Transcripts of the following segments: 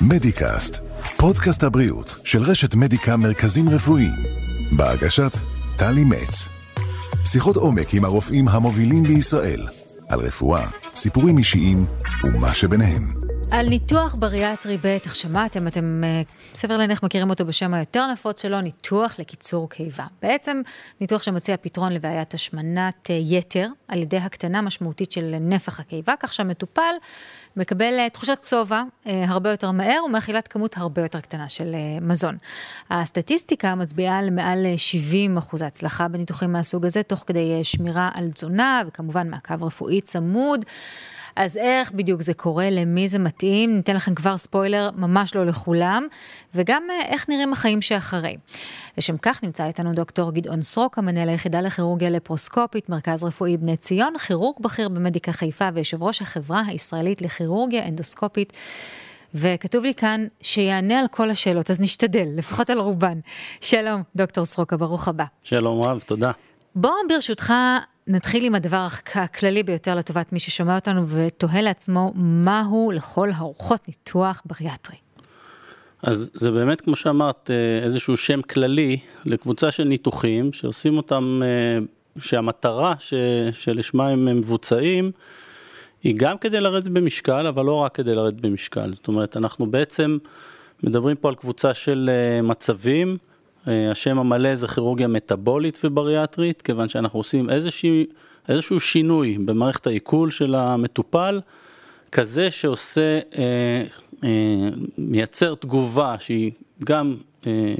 מדיקאסט, פודקאסט הבריאות של רשת מדיקה מרכזים רפואיים, בהגשת טלי מצ. שיחות עומק עם הרופאים המובילים בישראל, על רפואה, סיפורים אישיים ומה שביניהם. על ניתוח בריאטרי בטח שמעתם, אתם אה, סביר להניח מכירים אותו בשם היותר נפוץ שלו, ניתוח לקיצור קיבה. בעצם ניתוח שמציע פתרון לבעיית השמנת אה, יתר על ידי הקטנה משמעותית של נפח הקיבה, כך שהמטופל מקבל אה, תחושת שובע הרבה יותר מהר ומאכילת כמות הרבה יותר קטנה של מזון. הסטטיסטיקה מצביעה על מעל 70 אחוז הצלחה בניתוחים מהסוג הזה, תוך כדי שמירה על תזונה וכמובן מעקב רפואי צמוד. אז איך בדיוק זה קורה, למי זה מתאים, ניתן לכם כבר ספוילר, ממש לא לכולם, וגם אה, איך נראים החיים שאחרי. לשם כך נמצא איתנו דוקטור גדעון סרוק, המנהל היחידה לכירורגיה לפרוסקופית, מרכז רפואי בני ציון, כירורג בכיר במדיקה חיפה ויושב ראש החברה הישראלית לכירורגיה אנדוסקופית. וכתוב לי כאן שיענה על כל השאלות, אז נשתדל, לפחות על רובן. שלום, דוקטור סרוקה, ברוך הבא. שלום רב, תודה. בוא ברשותך נתחיל עם הדבר הכללי ביותר לטובת מי ששומע אותנו ותוהה לעצמו, מהו לכל הרוחות ניתוח בריאטרי. אז זה באמת, כמו שאמרת, אה, איזשהו שם כללי לקבוצה של ניתוחים שעושים אותם, אה, שהמטרה ש, שלשמה הם מבוצעים, היא גם כדי לרדת במשקל, אבל לא רק כדי לרדת במשקל. זאת אומרת, אנחנו בעצם מדברים פה על קבוצה של אה, מצבים, השם המלא זה כירורגיה מטאבולית ובריאטרית, כיוון שאנחנו עושים איזשהו, איזשהו שינוי במערכת העיכול של המטופל, כזה שעושה, אה, אה, מייצר תגובה שהיא גם אה,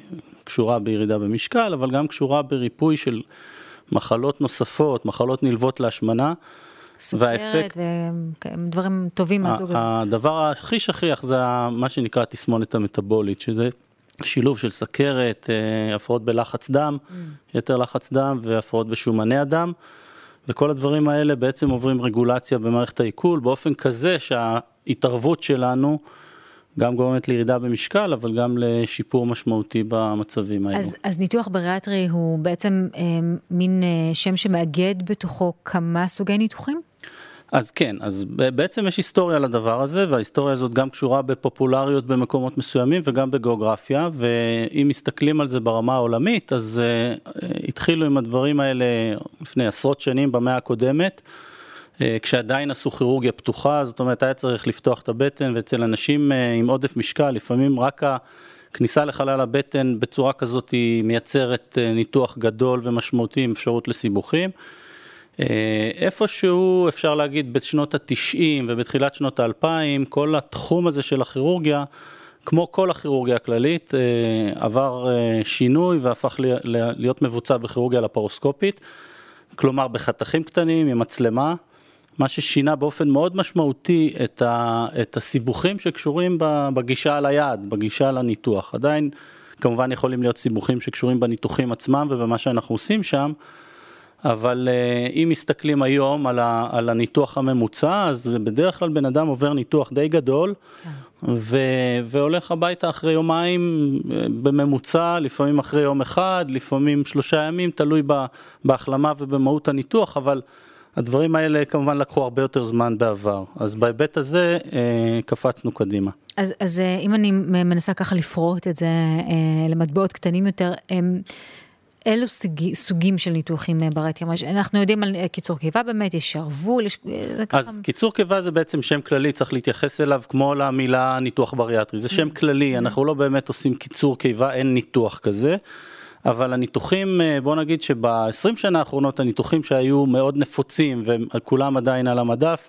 קשורה בירידה במשקל, אבל גם קשורה בריפוי של מחלות נוספות, מחלות נלוות להשמנה. סוכרת ודברים טובים מהסוג הזה. הדבר הכי שכיח זה מה שנקרא התסמונת המטאבולית, שזה שילוב של סכרת, אה, הפרעות בלחץ דם, mm. יתר לחץ דם והפרעות בשומני הדם. וכל הדברים האלה בעצם עוברים רגולציה במערכת העיכול באופן כזה שההתערבות שלנו גם גורמת לירידה במשקל, אבל גם לשיפור משמעותי במצבים האלו. אז, אז ניתוח בריאטרי הוא בעצם אה, מין אה, שם שמאגד בתוכו כמה סוגי ניתוחים? אז כן, אז בעצם יש היסטוריה לדבר הזה, וההיסטוריה הזאת גם קשורה בפופולריות במקומות מסוימים וגם בגיאוגרפיה, ואם מסתכלים על זה ברמה העולמית, אז uh, התחילו עם הדברים האלה לפני עשרות שנים במאה הקודמת, uh, כשעדיין עשו כירורגיה פתוחה, זאת אומרת היה צריך לפתוח את הבטן, ואצל אנשים uh, עם עודף משקל, לפעמים רק הכניסה לחלל הבטן בצורה כזאת היא מייצרת ניתוח גדול ומשמעותי עם אפשרות לסיבוכים. אה, איפשהו אפשר להגיד בשנות התשעים ובתחילת שנות האלפיים, כל התחום הזה של הכירורגיה, כמו כל הכירורגיה הכללית, אה, עבר אה, שינוי והפך להיות מבוצע בכירורגיה לפרוסקופית, כלומר בחתכים קטנים עם מצלמה, מה ששינה באופן מאוד משמעותי את, ה, את הסיבוכים שקשורים בגישה על היד, בגישה לניתוח. עדיין כמובן יכולים להיות סיבוכים שקשורים בניתוחים עצמם ובמה שאנחנו עושים שם, אבל uh, אם מסתכלים היום על, ה, על הניתוח הממוצע, אז בדרך כלל בן אדם עובר ניתוח די גדול. ו, והולך הביתה אחרי יומיים אה, בממוצע, לפעמים אחרי יום אחד, לפעמים שלושה ימים, תלוי בהחלמה ובמהות הניתוח, אבל הדברים האלה כמובן לקחו הרבה יותר זמן בעבר. אז בהיבט הזה uh, קפצנו קדימה. אז, אז אם אני מנסה ככה לפרוט את זה למטבעות קטנים יותר, um, אילו סוגי, סוגים של ניתוחים אה, ברטיה? אנחנו יודעים על אה, קיצור קיבה באמת, יש שרוול, יש... אה, אז ככה... קיצור קיבה זה בעצם שם כללי, צריך להתייחס אליו כמו למילה ניתוח בריאטרי, זה שם mm-hmm. כללי, mm-hmm. אנחנו לא באמת עושים קיצור קיבה, אין ניתוח כזה. אבל הניתוחים, בוא נגיד שב-20 שנה האחרונות הניתוחים שהיו מאוד נפוצים וכולם עדיין על המדף,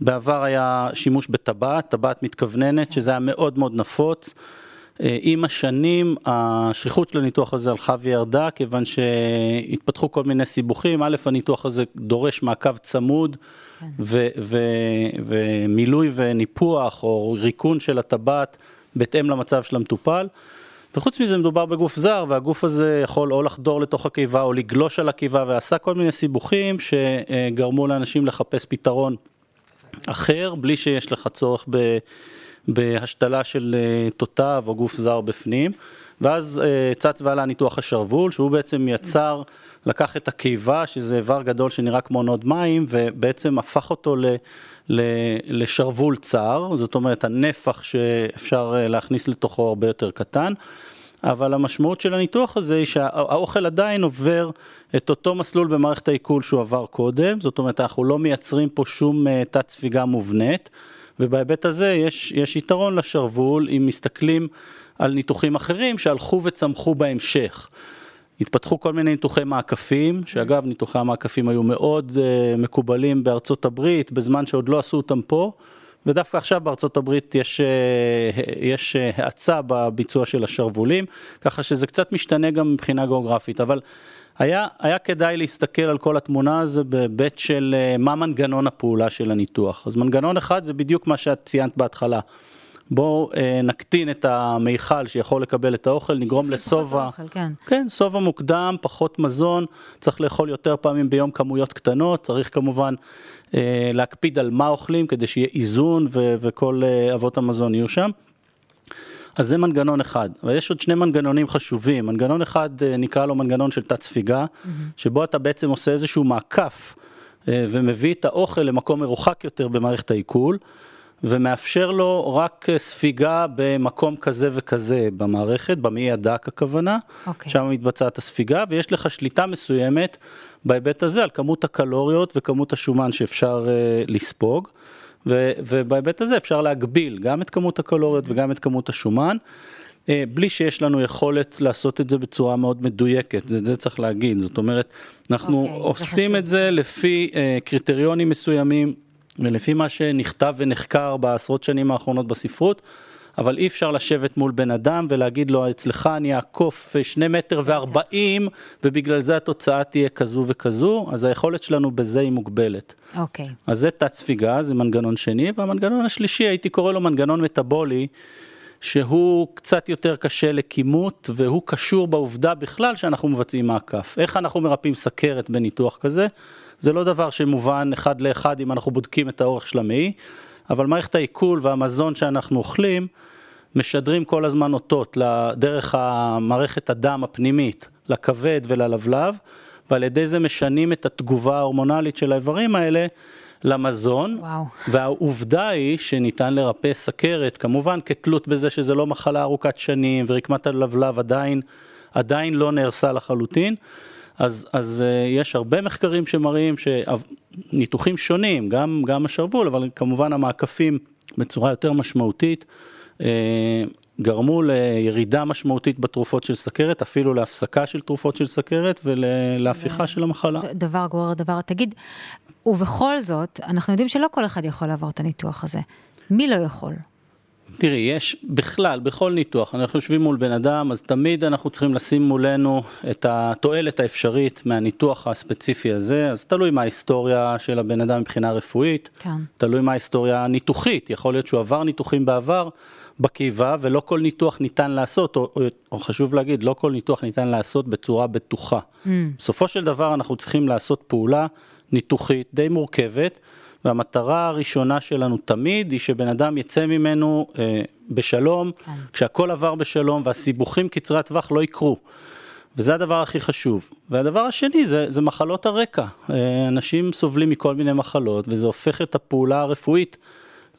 בעבר היה שימוש בטבעת, טבעת מתכווננת, שזה היה מאוד מאוד נפוץ. אה, עם השנים השכיחות של הניתוח הזה הלכה וירדה כיוון שהתפתחו כל מיני סיבוכים, א' הניתוח הזה דורש מעקב צמוד כן. ו- ו- ומילוי וניפוח או ריקון של הטבעת בהתאם למצב של המטופל. וחוץ מזה מדובר בגוף זר והגוף הזה יכול או לחדור לתוך הקיבה או לגלוש על הקיבה ועשה כל מיני סיבוכים שגרמו לאנשים לחפש פתרון אחר בלי שיש לך צורך ב... בהשתלה של אה, תותב או גוף זר בפנים, ואז אה, צץ ועלה ניתוח השרוול, שהוא בעצם יצר לקח את הקיבה, שזה איבר גדול שנראה כמו נוד מים, ובעצם הפך אותו ל... לשרוול צר, זאת אומרת הנפח שאפשר אה, להכניס לתוכו הרבה יותר קטן, אבל המשמעות של הניתוח הזה היא שהאוכל עדיין עובר את אותו מסלול במערכת העיכול שהוא עבר קודם, זאת אומרת אנחנו לא מייצרים פה שום תת ספיגה מובנית, ובהיבט הזה יש, יש יתרון לשרוול אם מסתכלים על ניתוחים אחרים שהלכו וצמחו בהמשך. התפתחו כל מיני ניתוחי מעקפים, שאגב ניתוחי המעקפים היו מאוד uh, מקובלים בארצות הברית, בזמן שעוד לא עשו אותם פה, ודווקא עכשיו בארצות הברית יש, uh, יש uh, האצה בביצוע של השרוולים, ככה שזה קצת משתנה גם מבחינה גיאוגרפית, אבל היה, היה כדאי להסתכל על כל התמונה הזו בהיבט של מה מנגנון הפעולה של הניתוח. אז מנגנון אחד זה בדיוק מה שאת ציינת בהתחלה. בואו אה, נקטין את המיכל שיכול לקבל את האוכל, נגרום לשובע, כן, כן, שובע מוקדם, פחות מזון, צריך לאכול יותר פעמים ביום כמויות קטנות, צריך כמובן אה, להקפיד על מה אוכלים כדי שיהיה איזון ו- וכל אה, אבות המזון יהיו שם. אז זה מנגנון אחד, ויש עוד שני מנגנונים חשובים, מנגנון אחד אה, נקרא לו מנגנון של תת ספיגה, mm-hmm. שבו אתה בעצם עושה איזשהו מעקף אה, ומביא את האוכל למקום מרוחק יותר במערכת העיכול. ומאפשר לו רק ספיגה במקום כזה וכזה במערכת, במעי הדק הכוונה, okay. אוקיי. שם מתבצעת הספיגה, ויש לך שליטה מסוימת בהיבט הזה על כמות הקלוריות וכמות השומן שאפשר uh, לספוג, ו, ובהיבט הזה אפשר להגביל גם את כמות הקלוריות וגם את כמות השומן. uh, בלי שיש לנו יכולת לעשות את זה בצורה מאוד מדויקת, זה, זה צריך להגיד, זאת אומרת, אנחנו okay, אוקיי, עושים זה את זה לפי uh, קריטריונים מסוימים, ולפי מה שנכתב ונחקר בעשרות שנים האחרונות בספרות, אבל אי אפשר לשבת מול בן אדם ולהגיד לו, אצלך אני אעקוף שני מטר וארבעים, ובגלל זה התוצאה תהיה כזו וכזו, אז היכולת שלנו בזה היא מוגבלת. אוקיי. Okay. אז זה תת ספיגה, זה מנגנון שני, והמנגנון השלישי, הייתי קורא לו מנגנון מטאבולי, שהוא קצת יותר קשה לכימות, והוא קשור בעובדה בכלל שאנחנו מבצעים מעקף. איך אנחנו מרפאים סכרת בניתוח כזה? זה לא דבר שמובן אחד לאחד אם אנחנו בודקים את האורך של המעי, אבל מערכת העיכול והמזון שאנחנו אוכלים משדרים כל הזמן אותות דרך המערכת הדם הפנימית לכבד וללבלב, ועל ידי זה משנים את התגובה ההורמונלית של האיברים האלה למזון, וואו. והעובדה היא שניתן לרפא סכרת, כמובן כתלות בזה שזה לא מחלה ארוכת שנים ורקמת הלבלב עדיין, עדיין לא נהרסה לחלוטין. אז, אז uh, יש הרבה מחקרים שמראים שניתוחים שונים, גם, גם השרוול, אבל כמובן המעקפים בצורה יותר משמעותית, uh, גרמו לירידה משמעותית בתרופות של סכרת, אפילו להפסקה של תרופות של סכרת ולהפיכה של המחלה. דבר גורר דבר, תגיד, ובכל זאת, אנחנו יודעים שלא כל אחד יכול לעבור את הניתוח הזה. מי לא יכול? תראי, יש בכלל, בכל ניתוח, אנחנו יושבים מול בן אדם, אז תמיד אנחנו צריכים לשים מולנו את התועלת האפשרית מהניתוח הספציפי הזה, אז תלוי מה ההיסטוריה של הבן אדם מבחינה רפואית, כן. תלוי מה ההיסטוריה הניתוחית, יכול להיות שהוא עבר ניתוחים בעבר בקיבה, ולא כל ניתוח ניתן לעשות, או, או, או חשוב להגיד, לא כל ניתוח ניתן לעשות בצורה בטוחה. Mm. בסופו של דבר אנחנו צריכים לעשות פעולה ניתוחית די מורכבת. והמטרה הראשונה שלנו תמיד היא שבן אדם יצא ממנו אה, בשלום, כן. כשהכול עבר בשלום והסיבוכים קצרי הטווח לא יקרו. וזה הדבר הכי חשוב. והדבר השני זה, זה מחלות הרקע. אה, אנשים סובלים מכל מיני מחלות וזה הופך את הפעולה הרפואית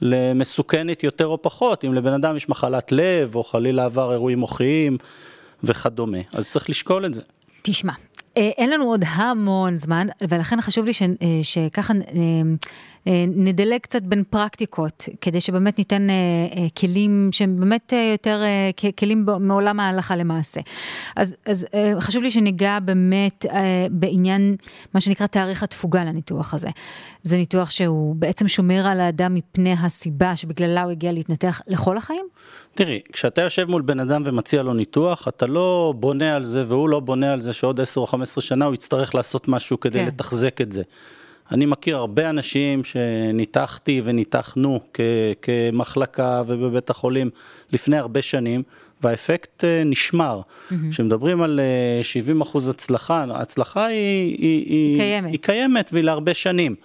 למסוכנת יותר או פחות. אם לבן אדם יש מחלת לב או חלילה עבר אירועים מוחיים וכדומה, אז צריך לשקול את זה. תשמע, אין לנו עוד המון זמן, ולכן חשוב לי ש, אה, שככה אה, נדלג קצת בין פרקטיקות, כדי שבאמת ניתן כלים שהם באמת יותר כלים מעולם ההלכה למעשה. אז, אז חשוב לי שניגע באמת בעניין מה שנקרא תאריך התפוגה לניתוח הזה. זה ניתוח שהוא בעצם שומר על האדם מפני הסיבה שבגללה הוא הגיע להתנתח לכל החיים? תראי, כשאתה יושב מול בן אדם ומציע לו ניתוח, אתה לא בונה על זה והוא לא בונה על זה שעוד 10 או 15 שנה הוא יצטרך לעשות משהו כדי כן. לתחזק את זה. אני מכיר הרבה אנשים שניתחתי וניתחנו כ- כמחלקה ובבית החולים לפני הרבה שנים, והאפקט אה, נשמר. כשמדברים mm-hmm. על 70 אה, אחוז הצלחה, ההצלחה היא, היא, היא, קיימת. היא קיימת והיא להרבה שנים.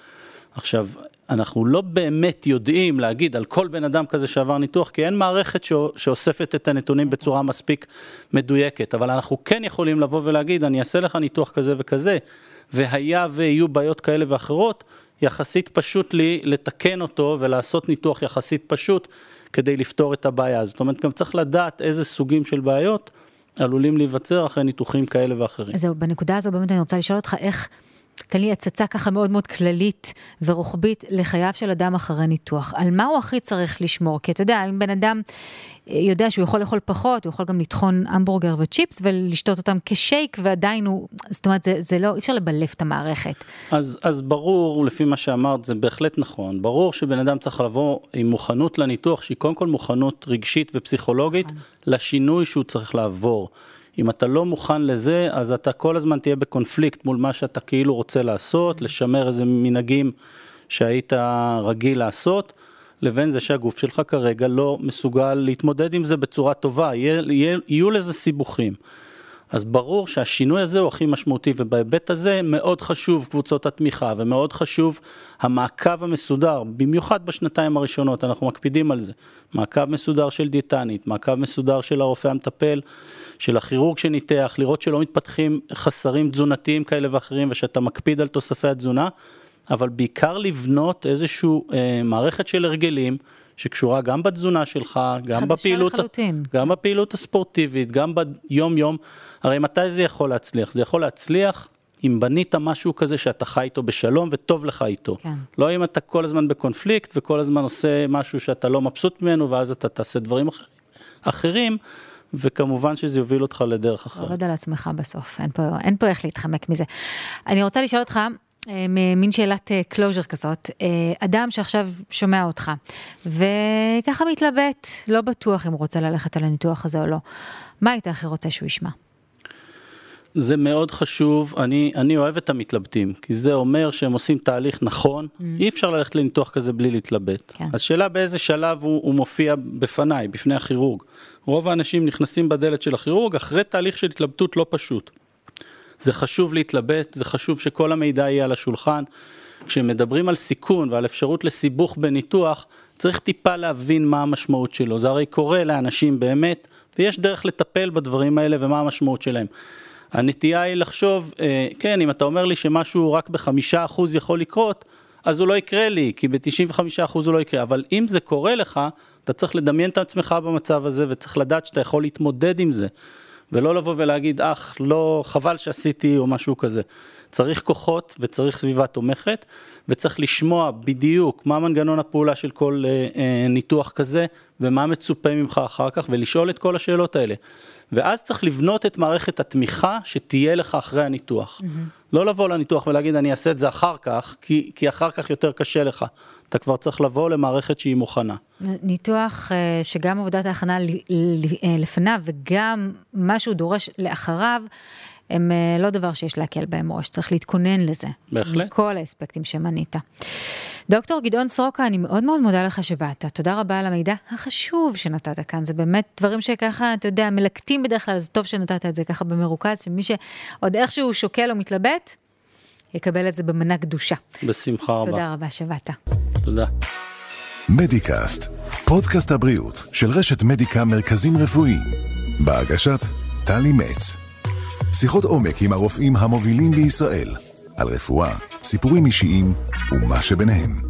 עכשיו, אנחנו לא באמת יודעים להגיד על כל בן אדם כזה שעבר ניתוח, כי אין מערכת שאוספת את הנתונים בצורה מספיק מדויקת, אבל אנחנו כן יכולים לבוא ולהגיד, אני אעשה לך ניתוח כזה וכזה, והיה ויהיו בעיות כאלה ואחרות, יחסית פשוט לי לתקן אותו ולעשות ניתוח יחסית פשוט כדי לפתור את הבעיה. זאת אומרת, גם צריך לדעת איזה סוגים של בעיות עלולים להיווצר אחרי ניתוחים כאלה ואחרים. זהו, בנקודה הזו באמת אני רוצה לשאול אותך איך... תן לי הצצה ככה מאוד מאוד כללית ורוחבית לחייו של אדם אחרי ניתוח. על מה הוא הכי צריך לשמור? כי אתה יודע, אם בן אדם אה, יודע שהוא יכול לאכול פחות, הוא יכול גם לטחון המבורגר וצ'יפס ולשתות אותם כשייק, ועדיין הוא, זאת אומרת, זה, זה לא, אי אפשר לבלף את המערכת. אז, אז ברור, לפי מה שאמרת, זה בהחלט נכון. ברור שבן אדם צריך לבוא עם מוכנות לניתוח, שהיא קודם כל מוכנות רגשית ופסיכולוגית, נכון. לשינוי שהוא צריך לעבור. אם אתה לא מוכן לזה, אז אתה כל הזמן תהיה בקונפליקט מול מה שאתה כאילו רוצה לעשות, לשמר איזה מנהגים שהיית רגיל לעשות, לבין זה שהגוף שלך כרגע לא מסוגל להתמודד עם זה בצורה טובה, יהיה, יהיה, יהיו לזה סיבוכים. אז ברור שהשינוי הזה הוא הכי משמעותי, ובהיבט הזה מאוד חשוב קבוצות התמיכה, ומאוד חשוב המעקב המסודר, במיוחד בשנתיים הראשונות, אנחנו מקפידים על זה. מעקב מסודר של דיאטנית, מעקב מסודר של הרופא המטפל, של הכירורג שניתח, לראות שלא מתפתחים חסרים תזונתיים כאלה ואחרים, ושאתה מקפיד על תוספי התזונה, אבל בעיקר לבנות איזושהי אה, מערכת של הרגלים. שקשורה גם בתזונה שלך, גם בפעילות, גם בפעילות הספורטיבית, גם ביום יום. הרי מתי זה יכול להצליח? זה יכול להצליח אם בנית משהו כזה שאתה חי איתו בשלום וטוב לך איתו. כן. לא אם אתה כל הזמן בקונפליקט וכל הזמן עושה משהו שאתה לא מבסוט ממנו ואז אתה תעשה דברים אחרים. אחרים וכמובן שזה יוביל אותך לדרך אחרת. עובד על עצמך בסוף, אין פה, אין פה איך להתחמק מזה. אני רוצה לשאול אותך, מין שאלת closure אה, כזאת, אה, אדם שעכשיו שומע אותך, וככה מתלבט, לא בטוח אם הוא רוצה ללכת על הניתוח הזה או לא, מה היית הכי רוצה שהוא ישמע? זה מאוד חשוב, אני, אני אוהב את המתלבטים, כי זה אומר שהם עושים תהליך נכון, mm. אי אפשר ללכת לניתוח כזה בלי להתלבט. כן. השאלה באיזה שלב הוא, הוא מופיע בפניי, בפני הכירורג. רוב האנשים נכנסים בדלת של הכירורג אחרי תהליך של התלבטות לא פשוט. זה חשוב להתלבט, זה חשוב שכל המידע יהיה על השולחן. כשמדברים על סיכון ועל אפשרות לסיבוך בניתוח, צריך טיפה להבין מה המשמעות שלו. זה הרי קורה לאנשים באמת, ויש דרך לטפל בדברים האלה ומה המשמעות שלהם. הנטייה היא לחשוב, אה, כן, אם אתה אומר לי שמשהו רק בחמישה אחוז יכול לקרות, אז הוא לא יקרה לי, כי ב-95% הוא לא יקרה, אבל אם זה קורה לך, אתה צריך לדמיין את עצמך במצב הזה וצריך לדעת שאתה יכול להתמודד עם זה, ולא לבוא ולהגיד, אך, לא, חבל שעשיתי או משהו כזה. צריך כוחות וצריך סביבה תומכת, וצריך לשמוע בדיוק מה מנגנון הפעולה של כל אה, אה, ניתוח כזה, ומה מצופה ממך אחר כך, ולשאול את כל השאלות האלה. ואז צריך לבנות את מערכת התמיכה שתהיה לך אחרי הניתוח. Mm-hmm. לא לבוא לניתוח ולהגיד אני אעשה את זה אחר כך, כי, כי אחר כך יותר קשה לך. אתה כבר צריך לבוא למערכת שהיא מוכנה. ניתוח אה, שגם עבודת ההכנה אה, לפניו וגם מה שהוא דורש לאחריו, הם אה, לא דבר שיש להקל בהם ראש, צריך להתכונן לזה. בהחלט. כל האספקטים שמנית. דוקטור גדעון סרוקה, אני מאוד מאוד מודה לך שבאת. תודה רבה על המידע החשוב שנתת כאן. זה באמת דברים שככה, אתה יודע, מלקטים בדרך כלל, אז טוב שנתת את זה ככה במרוכז, שמי שעוד איכשהו שוקל או מתלבט, יקבל את זה במנה קדושה. בשמחה רבה. תודה רבה שבאת. תודה. מדיקאסט, פודקאסט הבריאות של רשת מדיקה מרכזים רפואיים. בהגשת טלי מצ. שיחות עומק עם הרופאים המובילים בישראל, על רפואה, סיפורים אישיים ומה שביניהם.